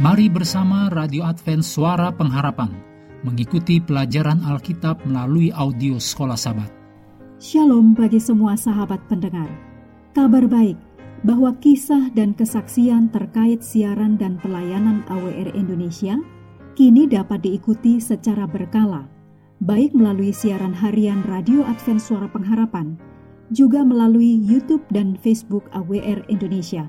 Mari bersama Radio Advent Suara Pengharapan mengikuti pelajaran Alkitab melalui audio Sekolah Sabat. Shalom bagi semua sahabat pendengar. Kabar baik bahwa kisah dan kesaksian terkait siaran dan pelayanan AWR Indonesia kini dapat diikuti secara berkala, baik melalui siaran harian Radio Advent Suara Pengharapan, juga melalui YouTube dan Facebook AWR Indonesia.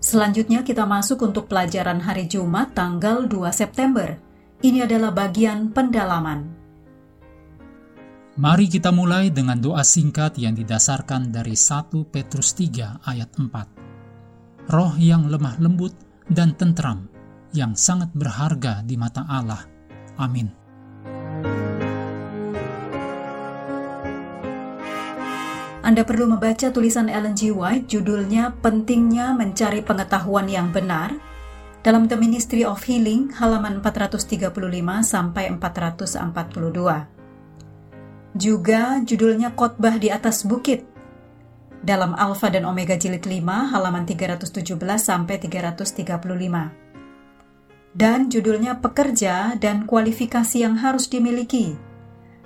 Selanjutnya kita masuk untuk pelajaran hari Jumat tanggal 2 September. Ini adalah bagian pendalaman. Mari kita mulai dengan doa singkat yang didasarkan dari 1 Petrus 3 ayat 4. Roh yang lemah lembut dan tentram, yang sangat berharga di mata Allah. Amin. Anda perlu membaca tulisan Ellen G. White judulnya Pentingnya Mencari Pengetahuan yang Benar dalam The Ministry of Healing halaman 435 sampai 442. Juga judulnya Khotbah di atas Bukit dalam Alpha dan Omega jilid 5 halaman 317 sampai 335. Dan judulnya Pekerja dan Kualifikasi yang Harus Dimiliki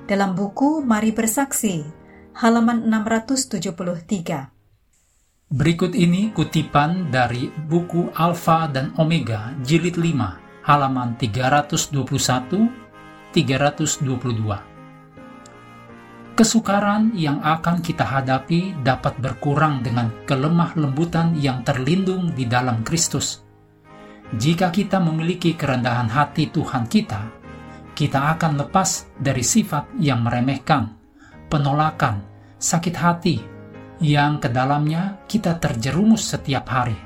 dalam buku Mari Bersaksi halaman 673. Berikut ini kutipan dari buku Alfa dan Omega jilid 5 halaman 321 322. Kesukaran yang akan kita hadapi dapat berkurang dengan kelemah lembutan yang terlindung di dalam Kristus. Jika kita memiliki kerendahan hati Tuhan kita, kita akan lepas dari sifat yang meremehkan, penolakan, sakit hati yang ke dalamnya kita terjerumus setiap hari.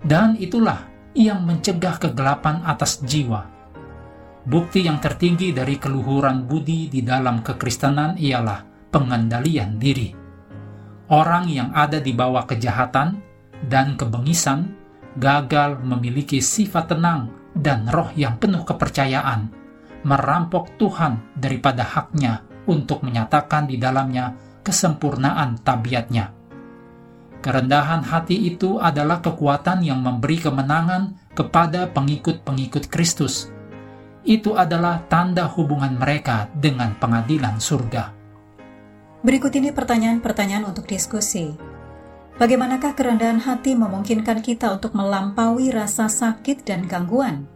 Dan itulah yang mencegah kegelapan atas jiwa. Bukti yang tertinggi dari keluhuran budi di dalam kekristenan ialah pengendalian diri. Orang yang ada di bawah kejahatan dan kebengisan gagal memiliki sifat tenang dan roh yang penuh kepercayaan, merampok Tuhan daripada haknya untuk menyatakan di dalamnya kesempurnaan tabiatnya. Kerendahan hati itu adalah kekuatan yang memberi kemenangan kepada pengikut-pengikut Kristus. Itu adalah tanda hubungan mereka dengan pengadilan surga. Berikut ini pertanyaan-pertanyaan untuk diskusi. Bagaimanakah kerendahan hati memungkinkan kita untuk melampaui rasa sakit dan gangguan?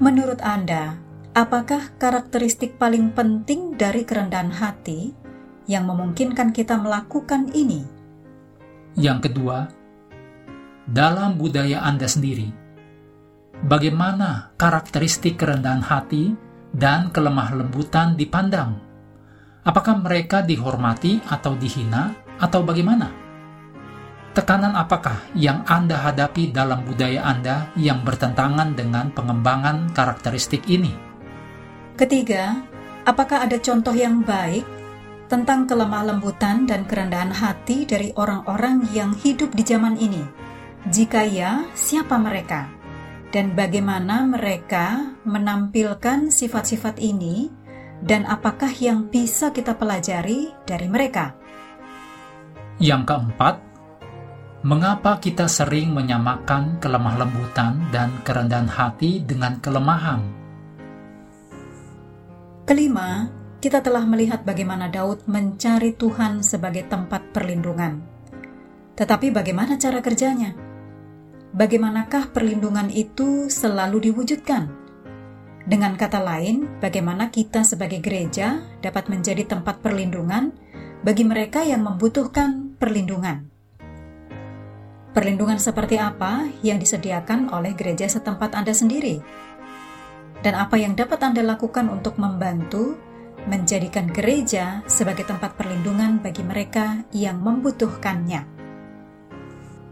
Menurut Anda, Apakah karakteristik paling penting dari kerendahan hati yang memungkinkan kita melakukan ini? Yang kedua, dalam budaya Anda sendiri, bagaimana karakteristik kerendahan hati dan kelemah lembutan dipandang? Apakah mereka dihormati atau dihina, atau bagaimana? Tekanan apakah yang Anda hadapi dalam budaya Anda yang bertentangan dengan pengembangan karakteristik ini? Ketiga, apakah ada contoh yang baik tentang kelemah lembutan dan kerendahan hati dari orang-orang yang hidup di zaman ini? Jika ya, siapa mereka? Dan bagaimana mereka menampilkan sifat-sifat ini dan apakah yang bisa kita pelajari dari mereka? Yang keempat, mengapa kita sering menyamakan kelemah lembutan dan kerendahan hati dengan kelemahan? Kelima, kita telah melihat bagaimana Daud mencari Tuhan sebagai tempat perlindungan. Tetapi bagaimana cara kerjanya? Bagaimanakah perlindungan itu selalu diwujudkan? Dengan kata lain, bagaimana kita sebagai gereja dapat menjadi tempat perlindungan bagi mereka yang membutuhkan perlindungan? Perlindungan seperti apa yang disediakan oleh gereja setempat Anda sendiri? Dan apa yang dapat Anda lakukan untuk membantu menjadikan gereja sebagai tempat perlindungan bagi mereka yang membutuhkannya.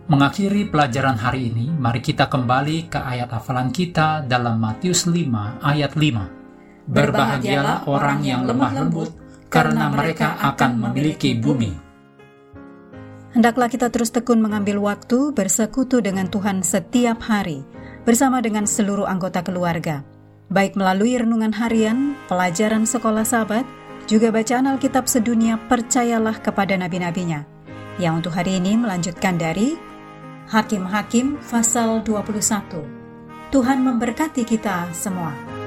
Mengakhiri pelajaran hari ini, mari kita kembali ke ayat hafalan kita dalam Matius 5 ayat 5. Berbahagialah orang yang lemah lembut, karena mereka akan memiliki bumi. Hendaklah kita terus tekun mengambil waktu bersekutu dengan Tuhan setiap hari, bersama dengan seluruh anggota keluarga, baik melalui renungan harian, pelajaran sekolah sahabat, juga bacaan Alkitab sedunia percayalah kepada nabi-nabinya. Yang untuk hari ini melanjutkan dari Hakim-Hakim pasal 21. Tuhan memberkati kita semua.